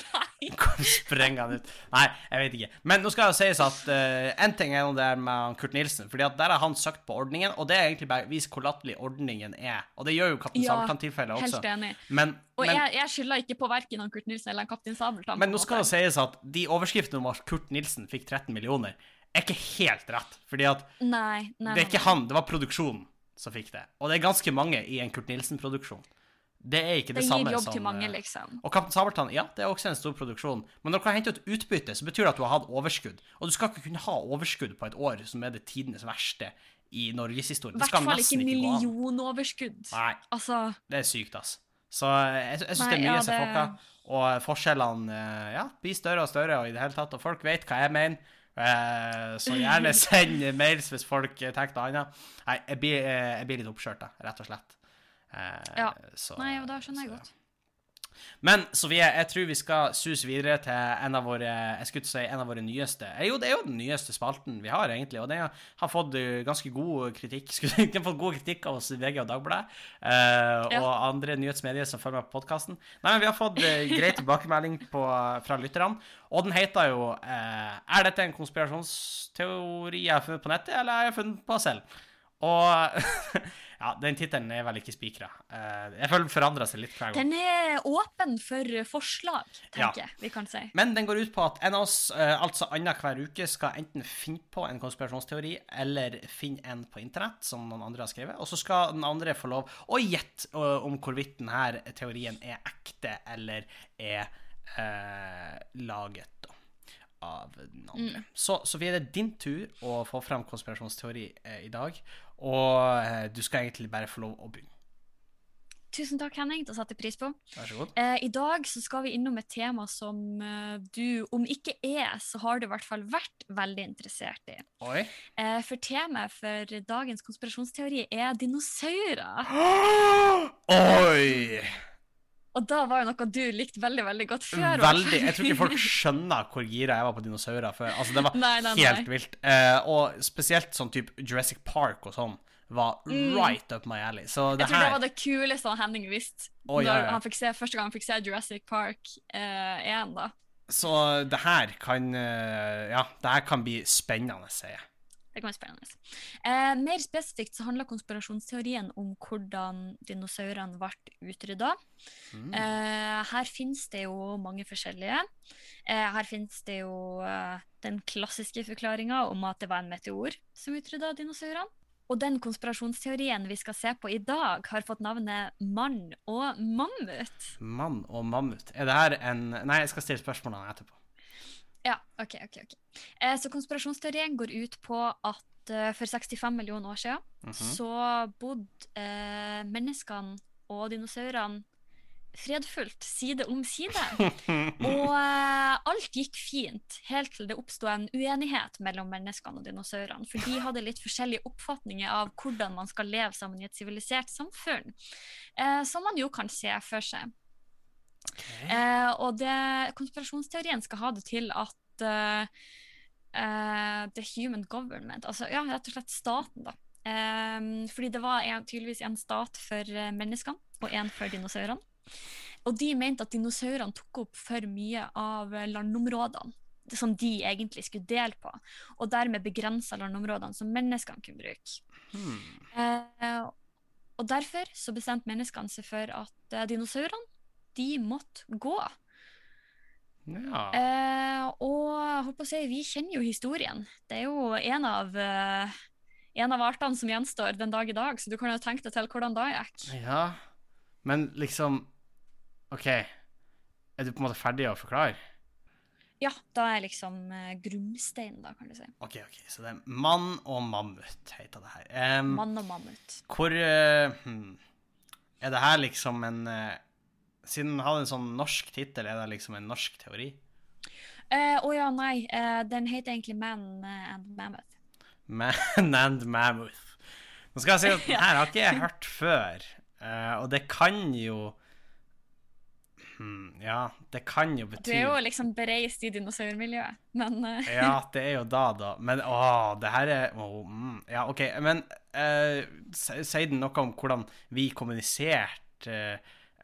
<laughs> sprenger han ut. Nei, jeg vet ikke. Men nå skal det sies at uh, en ting er noe der med Kurt Nilsen, fordi at der har han søkt på ordningen, og det er egentlig bare vis hvor latterlig ordningen er. Og det gjør jo Kaptein Ja, Sabeltann-tilfellet også. Helt enig. Men, Og men, jeg, jeg skylder ikke på verken han Kurt Nilsen eller han Kaptein Sabeltann. men nå skal det sies at de overskriftene om at Kurt Nilsen fikk 13 millioner, er ikke helt rett. Fordi at Nei, nei, det er ikke han, det var produksjonen som fikk det. Og det er ganske mange i en Kurt Nilsen-produksjon. Det er ikke det, Det samme som mange, eh, liksom. Og Kaptein Sabeltann, ja, det er også en stor produksjon. Men når du kan hente ut utbytte, så betyr det at du har hatt overskudd. Og du skal ikke kunne ha overskudd på et år som er det tidenes verste i norgeshistorien. I hvert fall ikke ikke millionoverskudd. Nei, Altså, det er sykt, ass. Så eh, jeg, jeg syns det er mye ja, som det- fucka. Og forskjellene eh, ja, blir større og større, og i det hele tatt. Og folk vet hva jeg mener. Eh, så gjerne <laughs> send mails hvis folk eh, tenker noe annet. Nei, jeg blir, eh, jeg blir litt oppskjørt, rett og slett. Ja. så- nei, og da skjønner jeg så- godt. Men Sofie, jeg tror vi skal suse videre til en av våre jeg skulle si en av våre nyeste eh, Jo, det er jo den nyeste spalten vi har, egentlig. Og den har fått eh, ganske god kritikk <laughs> Skulle har fått god kritikk av oss i VG og Dagbladet. Uh, Ja. Og andre nyhetsmedier som følger med på podkasten. Nei, men vi har fått greit grei tilbakemelding på, fra lytterne. Og den heter jo uh, Er dette en konspirasjonsteori jeg har funnet på nettet, eller har jeg funnet på selv? Og <laughs> ja, den tittelen er vel ikke spikra. Eh, jeg føler den forandrer seg litt hver gang. Den er åpen for forslag, tenker jeg vi kan si. Men den går ut på at en av oss, eh, altså annenhver uke, skal enten finne på en konspirasjonsteori eller finne en på internett som noen andre har skrevet, og så skal den andre få lov å gjette eh, om hvorvidt denne teorien er ekte eller er eh, laget da, av den andre. Så Sofie, det er din tur å få frem konspirasjonsteori eh, i dag, og eh, du skal egentlig bare få lov å begynne. Tusen takk, Henning. Det setter jeg pris på. Vær så god. Eh, I dag så skal vi innom et tema som eh, du, om ikke er, så har du i hvert fall vært veldig interessert i. Oi. Eh, for temaet for dagens konspirasjonsteori er dinosaurer. <gasps> Oi! Og da var jo noe du likte veldig, veldig godt før. Veldig. Jeg tror ikke folk <laughs> skjønner hvor gira jeg var på dinosaurer før. Altså, det var Nei, nei, nei. helt vilt. Eh, og spesielt sånn type Jurassic Park og sånn var right up my alley. Så det Mm. Jeg tror det var det kuleste han Henning visste. oh, ja, ja. se, første gang han fikk se Jurassic Park 1, da. Så det her kan eh, Ja, det her kan bli spennende, sier jeg. Det kan være spennende. Eh, mer spesifikt så handler konspirasjonsteorien om hvordan dinosaurene ble utrydda. Mm. Eh, her finnes det jo mange forskjellige. Eh, her finnes det jo eh, den klassiske forklaringa om at det var en meteor som utrydda dinosaurene. Og den konspirasjonsteorien vi skal se på i dag, har fått navnet mann og mammut. Mann og mammut. Er det her en Nei, jeg skal stille spørsmålene etterpå. Ja, ok, ok, ok. Eh, så konspirasjonsteorien går ut på at eh, for 65 millioner år siden Mhm. så bodde eh, menneskene og dinosaurene fredfullt side om side. <laughs> Og eh, alt gikk fint, helt til det oppsto en uenighet mellom menneskene og dinosaurene. For de hadde litt forskjellige oppfatninger av hvordan man skal leve sammen i et sivilisert samfunn. Eh, som man jo kan se for seg. Eh, og det, konspirasjonsteorien skal ha det til at eh, eh, the human government, altså ja, rett og slett staten, da. Eh, fordi det var en, tydeligvis en stat for eh, menneskene og en for dinosaurene. Og de mente at dinosaurene tok opp for mye av landområdene som de egentlig skulle dele på, og dermed begrensa landområdene som menneskene kunne bruke. Hmm. Eh, og derfor så bestemte menneskene seg for at dinosaurene de måtte gå. Ja. Eh, og holdt på å si, vi kjenner jo historien. Det er jo en av, eh, en av artene som gjenstår den dag i dag, så du kan jo tenke deg til hvordan det gikk. ja. Men liksom OK. Er du på en måte ferdig å forklare? Ja, da er liksom eh, grunnsteinen, da, kan du si. OK, ok, så det er mann og mammut heter det her. Um, Mann og mammut. hvor hmm, Er det her liksom en eh, Siden den hadde en sånn norsk tittel, er det liksom en norsk teori? Å uh, oh ja, nei. Uh, den heter egentlig Man eh, and Mammoth. Man <laughs> and Mammoth. Nå skal jeg si at <laughs> den her har ikke jeg hørt før, uh, og det kan jo hmm, Ja, det kan jo bety Du er jo liksom bereist i dinosaurmiljøet, men eh, Ja, <laughs> det er jo da, da. Men å, det her er oh, mm, Ja, OK. Men eh, sier den noe om hvordan vi kommuniserte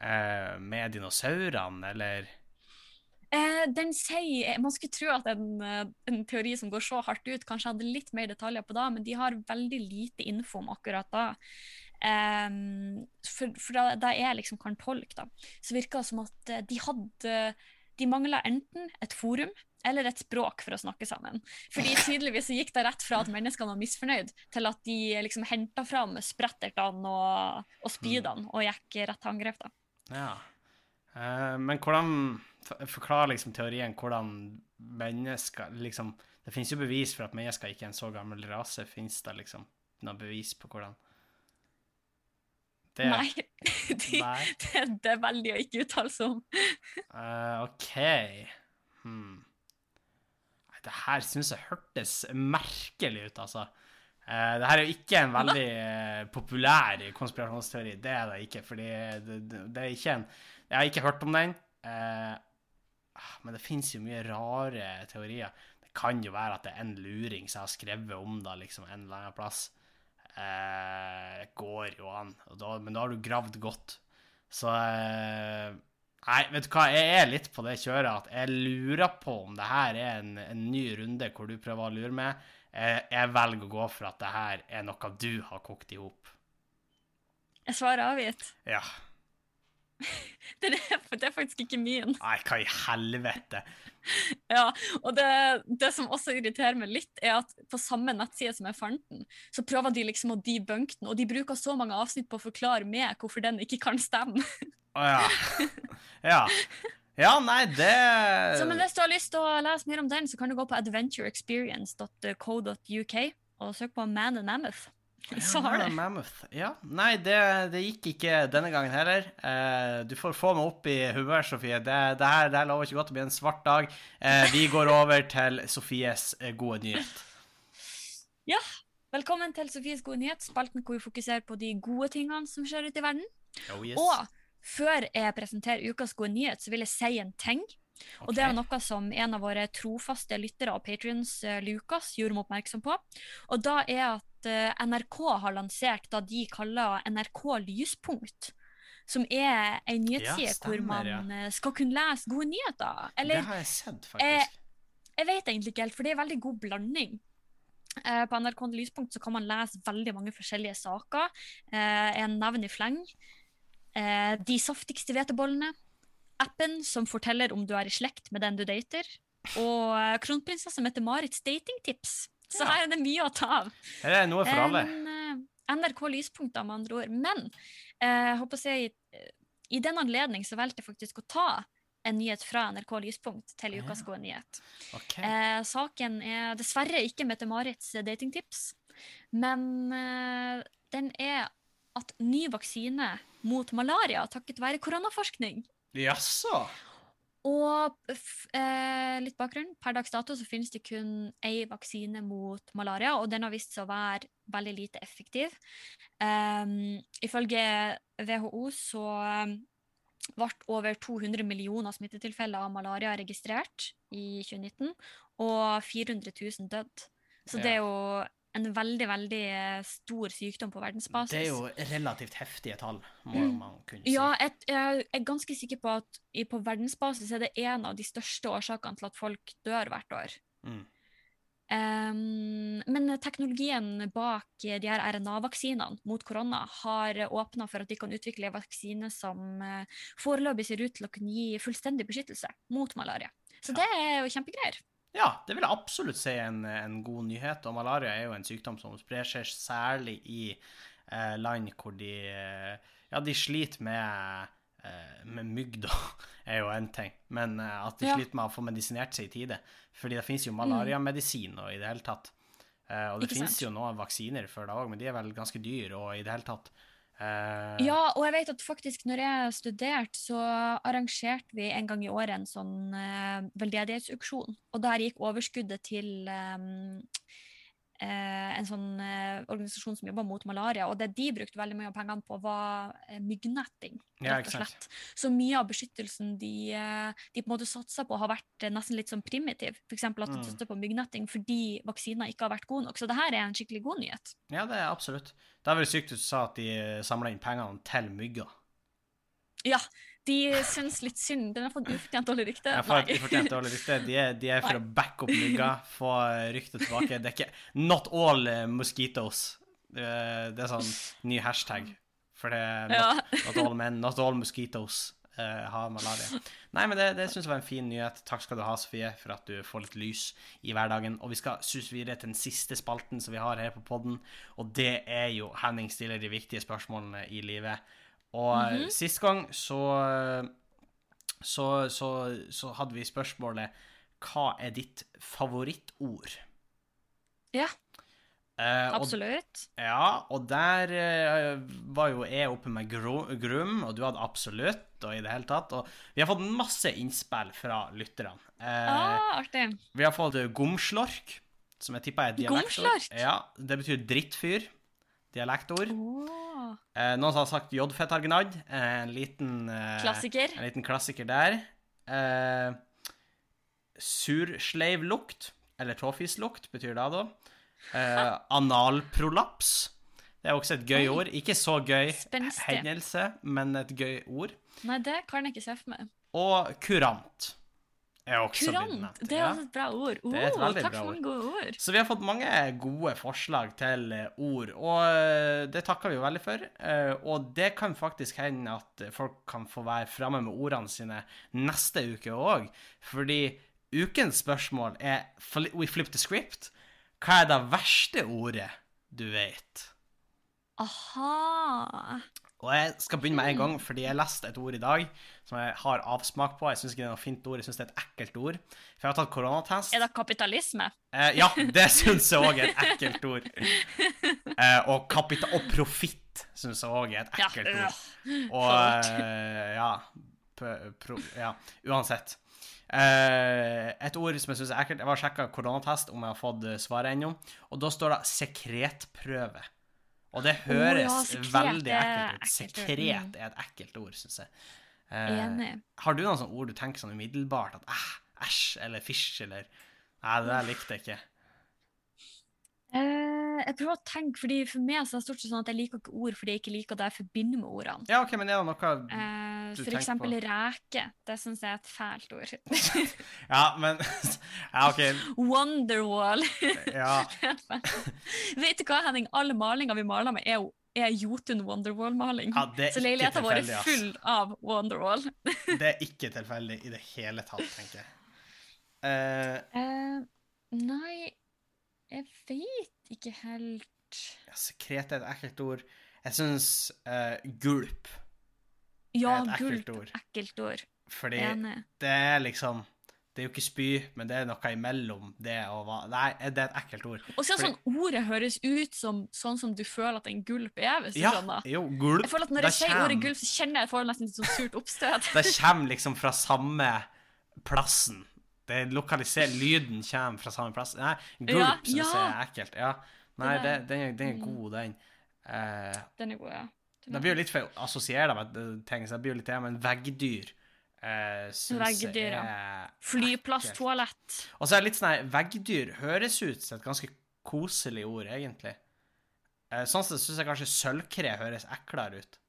eh, med dinosaurene, eller Eh, den sier Man skulle tro at en, eh, en teori som går så hardt ut, kanskje hadde litt mer detaljer på det, men de har veldig lite info om akkurat det. Ehm, for for da, da jeg liksom kan tolke, da, så virker det som at eh, de hadde De mangla enten et forum eller et språk for å snakke sammen. Fordi <laughs> tydeligvis gikk det rett fra at menneskene var misfornøyd, til at de liksom henta fram sprettertene og, og spydene og gikk rett til angrep. da. Ja. Uh, men hvordan Forklar liksom teorien hvordan mennesker liksom Det finnes jo bevis for at mennesker ikke er en så gammel rase. Fins det liksom noe bevis på hvordan det, Nei, <laughs> de, Nei. Det, det veldig å ikke uttale seg om. uh, <laughs> OK. Hmm. Det her syns jeg hørtes merkelig ut, altså. Uh, det her er jo ikke en veldig uh, populær konspirasjonsteori. Det er det ikke, fordi det, det, det er ikke en Jeg har ikke hørt om den. ah, men det fins jo mye rare teorier. Det kan jo være at det er en luring som har skrevet om det liksom, en eller annen plass. Eh, går jo an. Da, men da har du gravd godt. Så Nei, vet du hva, jeg er litt på det kjøret at jeg lurer på om det her er en, en ny runde hvor du prøver å lure meg. Jeg, jeg velger å gå for at det her er noe du har kokt i hop. Jeg svarer avgitt. Ja. <laughs> Det er, det er faktisk ikke min. Nei, hva i helvete? Ja, og det, det som også irriterer meg litt, er at på samme nettside som jeg fant den, så prøver de liksom å debunke den, og de bruker så mange avsnitt på å forklare meg hvorfor den ikke kan stemme. Å ja. <laughs> ja. Ja, nei, det Så men hvis du har lyst til å lese mer om den, så kan du gå på adventureexperience.co.uk og søke på Man and Mammoth. Så har Ja, du. Mammoth. Ja. Nei, det, det gikk ikke denne gangen heller. Eh, du får få meg opp i humør, Sofie. Det, det, her, det her lover ikke godt å bli en svart dag. Eh, vi går over til Sofies eh, gode nyhet. Ja. Velkommen til Sofies gode nyhet, spalten hvor vi fokuserer på de gode tingene som skjer ute i verden. Oh, yes. Og før jeg presenterer ukas gode nyhet, så vil jeg si en ting. Og det er noe som en av våre trofaste lyttere og patrions, eh, Lukas, gjorde meg oppmerksom på. Og da er at eh, NRK har lansert det de kaller NRK Lyspunkt. Som er ei nyhetsside Ja, hvor man ja. skal kunne lese gode nyheter. Det har jeg sett, faktisk. jeg vet egentlig ikke helt, for det er veldig god blanding. Eh, på NRK Lyspunkt så kan man lese veldig mange forskjellige saker. Eh, en nevn i fleng. Eh, de saftigste hvetebollene. Appen som forteller om du er i slekt med den du dater. Og eh, kronprinsesse Mette-Marits datingtips. Så Ja. her er det mye å ta av. Det er noe for alle. En, eh, NRK Lyspunkt, da, med andre ord. Men eh, jeg håper si, eh, i den anledning så valgte jeg faktisk å ta en nyhet fra NRK Lyspunkt til ukas Ja. gode nyhet. Okay. Eh, saken er dessverre ikke Mette-Marits datingtips, men eh, den er at ny vaksine mot malaria takket være koronaforskning. Jaså? Og eh, litt bakgrunn. Per dags dato så finnes det kun én vaksine mot malaria, og den har vist seg å være veldig lite effektiv. Um, ifølge WHO så um, ble over 200 millioner smittetilfeller av malaria registrert i 2019, og 400 000 døde. Så det er jo en veldig, veldig eh, stor sykdom på verdensbasis. Det er jo relativt heftige tall, må man kunne si. Ja, jeg, jeg er ganske sikker på at på verdensbasis er det en av de største årsakene til at folk dør hvert år. Mm. Um, men teknologien bak de her RNA-vaksinene mot korona har åpna for at de kan utvikle vaksiner vaksine som eh, foreløpig ser ut til å kunne gi fullstendig beskyttelse mot malaria. Så det er jo kjempegreier. Ja, det vil jeg absolutt si er en, en god nyhet. Og malaria er jo en sykdom som sprer seg særlig i eh, land hvor de eh, Ja, de sliter med, eh, med mygg, da, <laughs> er jo en ting. Men eh, at de Ja. sliter med å få medisinert seg i tide. Fordi det finnes jo malariamedisin og i det hele tatt. Eh, og det Ikke finnes sant? jo noen vaksiner for det òg, men de er vel ganske dyre og i det hele tatt. Eh, Ja, og jeg vet at faktisk når jeg studerte, så arrangerte vi en gang i året en sånn uh, veldedighetsauksjon. Og der gikk overskuddet til eh, eh, en sånn eh, organisasjon som jobber mot malaria. Og det de brukte veldig mye av pengene på, var eh, myggnetting, Ja, rett og slett. Så mye av beskyttelsen de, eh, de på en måte satsa på, har vært eh, nesten litt sånn primitiv. F.eks. at de støtter satser på myggnetting fordi vaksiner ikke har vært gode nok. Så det her er en skikkelig god nyhet. ja, det er absolutt. Det er vel sykt du sa at de samla inn pengene til mygger. Ja, de syns litt synd. Den har fått ufortjent dårlig rykte. Jeg får Nei. ufortjent dårlig rykte. De er, de er for å backe opp mygga, få ryktet tilbake. Det er ikke Not all eh, mosquitoes. Det er, sånn ny hashtag. For det er not, Ja. not all men, not all mosquitoes eh, har malaria. Nei, men det, det syns jeg var en fin nyhet. Takk skal du ha, Sofie, for at du får litt lys i hverdagen. Og vi skal suse videre til den siste spalten som vi har her på podden, og det er jo Henning stiller de viktige spørsmålene i livet. Og eh, sist gang så så, så, så hadde vi spørsmålet Hva er ditt favorittord? Ja, Eh, og, absolutt. ja, og der eh, var jo jeg oppe med Grum, og du hadde absolutt, og i det hele tatt. Og vi har fått masse innspill fra lytterne. Eh, Ah, artig. Vi har fått eh, gomslork, som jeg tipper er dialektord. Gomslork? Ja, det betyr drittfyr. Dialektord. Oh. Eh, noen som har sagt jodfettargnadd. Eh, en liten eh, Klassiker. En liten klassiker der. Eh, sursleivlukt, eller tåfislukt, betyr det da. Eh, analprolaps. Det er også et gøy Oi. ord. Ikke så gøy Spenstig. hendelse, men et gøy ord. Nei, det kan jeg ikke se for meg. Og kurant Kurant! Det er et bra ord. Oh, takk bra for mange gode ord. Så vi har fått mange gode forslag til eh, ord, og eh, det takker vi jo veldig for. Eh, Og det kan faktisk hende at folk kan få være framme med ordene sine neste uke òg, fordi ukens spørsmål er We flip the script. Hva er det verste ordet du vet? Aha. Og jeg skal begynne med en gang, fordi jeg leste et ord i dag som jeg har avsmak på. Jeg syns ikke det er noe fint ord, jeg syns det er et ekkelt ord. For jeg har tatt koronatest. Er det kapitalisme? Eh, ja, det syns jeg òg er et ekkelt ord. Eh, og kapita og profitt syns jeg òg er et Ja. ekkelt ord. øh. Og eh, ja, pro, ja. Uansett. Eh, et ord som jeg syns er ekkelt Jeg var og sjekka koronatest om jeg har fått eh, svaret ennå, og da står det sekretprøve. Og det høres ja, veldig ekkelt ut. Sekret Mm. er et ekkelt ord, syns jeg. Eh, Enig. har du noen sånne ord du tenker sånn umiddelbart at æh, æsj eller fysj eller Nei, det der likte jeg ikke. Eh, jeg prøver å tenke, fordi For meg så er det stort sett sånn at jeg liker ikke ord fordi jeg ikke liker det jeg forbinder med ordene. Ja, OK, men er det noe Eh, Du for tenker eksempel på- reke. Det syns jeg er et fælt ord. <laughs> Ja, men <laughs> Ja, OK. Wonderwall. Ja. <laughs> Vet du hva, Henning? Alle malinger vi maler med, er jo er Jotun Wonderwall-maling. Ja, så ikke leiligheten vår er full av Wonderwall. Det er ikke tilfeldig i det hele tatt, tenker jeg. Uh, uh, nei, jeg vet ikke helt ja, sekret er et ekkelt ord. Jeg syns uh, gulp, Ja, et ekkelt gulp. ord. Ekkelt ord. fordi Enig. det er liksom Det er jo ikke spy, men det er noe imellom det og hva Nei, det er et ekkelt ord. Og så er det sånn ordet høres ut som sånn som du føler at en gulp er, hvis du Ja, skjønner. jo, gulp. Jeg føler at Når jeg sier kjem- ordet gulp, så kjenner jeg får nesten litt sånn surt oppstøt. Det kommer liksom fra samme plassen. Det er lokalisert Lyden kommer fra samme plass. Nei, gulp Ja, syns jeg er ekkelt. Ja. Nei, det, den, er, den er Mm. god, den. Uh, Den er god, ja. Den det blir jo litt for å assosiere det med eh, ting, så det blir jo litt det, men veggdyr uh, Veggdyr, jeg ja. er ekkelt. toalett. Og så er det litt sånn veggdyr høres ut som et ganske koselig ord, egentlig. Uh, sånn sett syns jeg kanskje sølvkre høres eklere ut.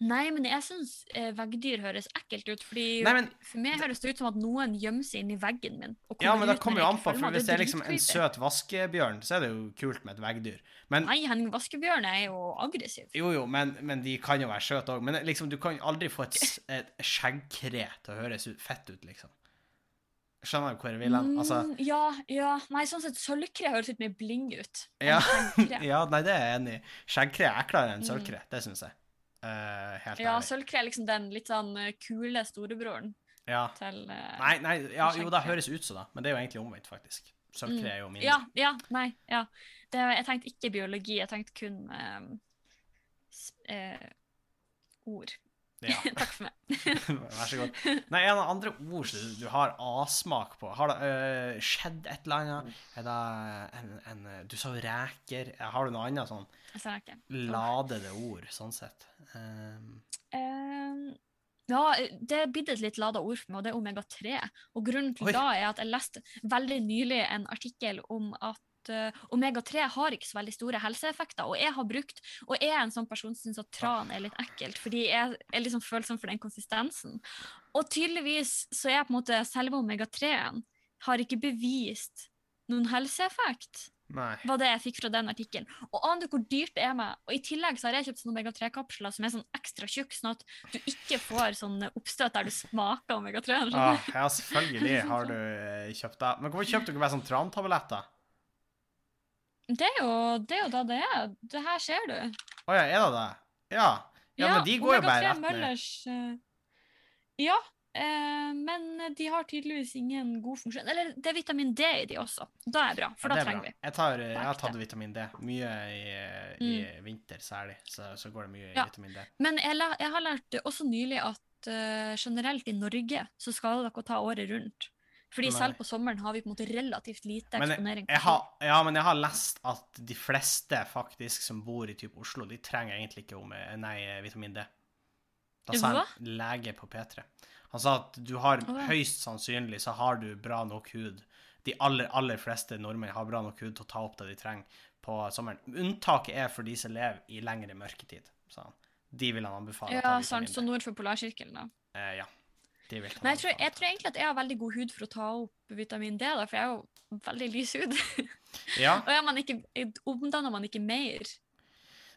Nei, men jeg syns eh, veggdyr høres ekkelt ut. fordi Nei, men For meg høres det ut som at noen gjemmer seg inni veggen min. Ja, men det kommer jo an på, for hvis det er liksom en søt vaskebjørn, så er det jo kult med et veggdyr. Men Nei, Henning Vaskebjørn er jo aggressiv. Jo, jo, men, men de kan jo være søte òg. Men liksom, du kan aldri få et, et skjeggkre til å høres fett ut, liksom. Skjønner du hvor jeg vil hen? Altså, Mm, ja, ja. Nei, sånn sett, sølvkre høres litt mer bling ut. Ja. <laughs> ja, nei, det er jeg enig i. Skjeggkre er eklere enn Mm. det syns jeg. Eh, helt Ja, sølvkre er liksom den litt sånn eh, kule storebroren Ja. til uh, Nei, nei, ja, jo, det høres ut som det, men det er jo egentlig omvendt, faktisk. Sølvkre Mm. er jo mindre. Ja, ja, nei, ja. Det, jeg tenkte ikke biologi, jeg tenkte kun uh, ord. Ja. <laughs> Takk for meg. <laughs> Vær så god. Nei, en av andre ord som du, har avsmak på, har det øh, skjedd et eller annet? Er det en, en Du sa reker. Har du noe annet sånn Jeg ladede ord, sånn sett? Um, Um, ja, det er blitt et litt lada ord for meg, og det er omega-3. Og grunnen til Oi. da er at jeg leste veldig nylig en artikkel om at eh, omega-3 har ikke så veldig store helseeffekter, og jeg har brukt, og jeg er en sånn person som syns at tran er litt ekkelt, fordi jeg er liksom følsom for den konsistensen. Og tydeligvis så er på en måte selve omega-3-en har ikke bevist noen helseeffekt nei. var det jeg fikk fra den artikkelen. Og aner du hvor dyrt det er med? Og i tillegg så har jeg kjøpt sånne omega-3-kapsler som er sånn ekstra tjukk, sånn at du ikke får sånn oppstøt der du smaker omega-3. Ah, ja, selvfølgelig har du øh, kjøpt det. Men hvorfor kjøpte du ikke bare sånn trantabletter? Det er jo det er jo da det er. Det her ser du. Å ja, er det det? Ja. Ja, men de går jo bare rett ned. Eh, ja, eh, men de har tydeligvis ingen god funksjon. Eller det er vitamin D i de også. Da er det bra, for Ja, det da er trenger bra. vi. Jeg, tar, jeg har tatt vitamin D. Mye i, i vinter særlig, så, så går det mye Ja. vitamin D. Men jeg, la, jeg har lært også nylig at uh, generelt i Norge så skal dere ta året rundt. Fordi Nei. selv på sommeren har vi på en måte relativt lite eksponering. på Jeg har, ja, men jeg har lest at de fleste faktisk som bor i typ Oslo, de trenger egentlig ikke om, nei, vitamin D. Da sa en lege på P3. Han sa at du har ja. høyst sannsynlig så har du bra nok hud. De aller, aller fleste nordmenn har bra nok hud til å ta opp det de trenger på sommeren. Unntaket er for de som lever i lengre mørketid, sa han. De vil han anbefale. Ja, sant, så nord for polarsirkelen, da. Eh, ja. De vil ta Nei, jeg tror, jeg tror egentlig at jeg har veldig god hud for å ta opp vitamin D, da, for jeg er jo veldig lys hud. <laughs> Ja, og man ikke, omdanner man ikke mer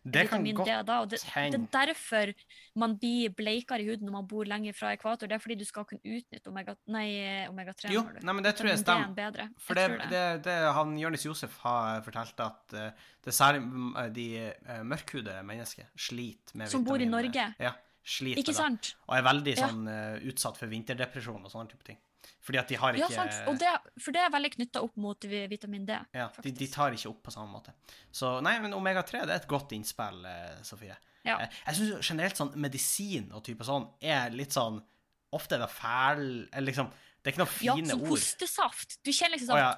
det kan vitamin godt D da. Det, det er derfor man blir bleikere i huden når man bor lenger fra ekvator. Det er fordi du skal kunne utnytte omega, nei, omega-3. Jo, nei, men det tror jeg er stemmer. For Jeg det, det, det han Jonis Josef har fortalt at uh, det er særlig mm, eh, de uh, mørkhudede mennesker sliter med Som bor i. Norge. Ja, sliter Ikke sant? Da. Og er veldig sånn ja. utsatt for vinterdepresjon og sånne type ting. Fordi at de har Ja, ikke sant. Og det, for det er veldig knytta opp mot vitamin D. ja, de, de tar ikke opp på samme måte. Så nei, men omega-3 det er et godt innspill, eh, Sofie. Ja. Eh, jeg syns generelt sånn medisin og type sånn er litt sånn Ofte er det fæl Eller liksom Det er ikke noen fine ord. Ja, som ord. hostesaft. Du kjenner liksom Å ja.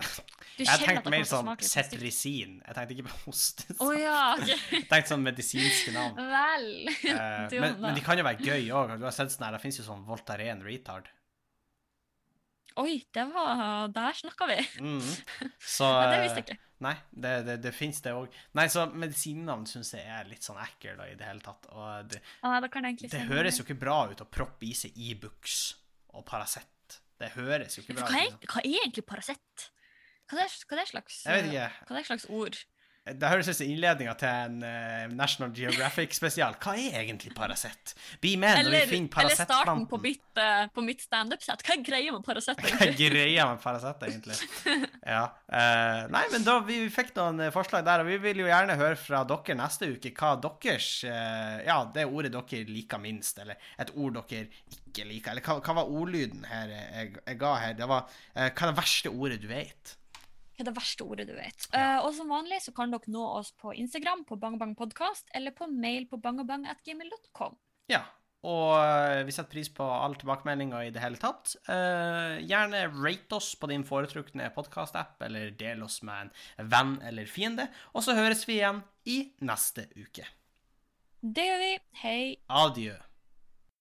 Jeg tenkte mer sånn cetrisin. Jeg tenkte ikke på hostesaft. Oh, ja. ok. Jeg tenkte sånn medisinske navn. Vel. <laughs> uh, men, men de kan jo være gøy òg. Du har sett sånn her, det fins jo sånn Voltaren retard. Oi, det var Der snakka vi. Mm. <laughs> Så Ja, det visste jeg ikke. Nei, det, det, det fins det òg. Nei, så medisinnavn syns jeg er litt sånn ekkel da, i det hele tatt. Og det, Ja, det høres jo ikke bra ut å proppe i seg Ibux og Paracet. Det høres jo ikke bra ut. Hva, hva er egentlig Paracet? Hva hva det slags Jeg vet ikke. Hva er det slags ord? Det høres ut som innledninga til en uh, National Geographic-spesial. Hva er egentlig Paracet? Bli med når Eller, vi finner eller starten på mitt, uh, på mitt standup-sett. Hva er greia med Paracet? Hva er greia med Paracet, egentlig? <laughs> Ja. Uh, nei, men da vi fikk noen forslag der, og vi vil jo gjerne høre fra dere neste uke hva deres Ja, det ordet dere liker minst, eller et ord dere ikke liker. Eller hva, hva var ordlyden her jeg, jeg ga her? Det var Hva er det verste ordet du vet? Hva er det verste ordet du vet? Eh, og som vanlig så kan dere nå oss på Instagram på bangbangpodkast eller på mail på bangabang.gmil.com. Ja. Og eh, vi setter pris på alle tilbakemeldinger i det hele tatt. Uh, gjerne rate oss på din foretrukne podkast-app, eller del oss med en venn eller fiende. Og så høres vi igjen i neste uke. Det gjør vi. Hei. Adjø.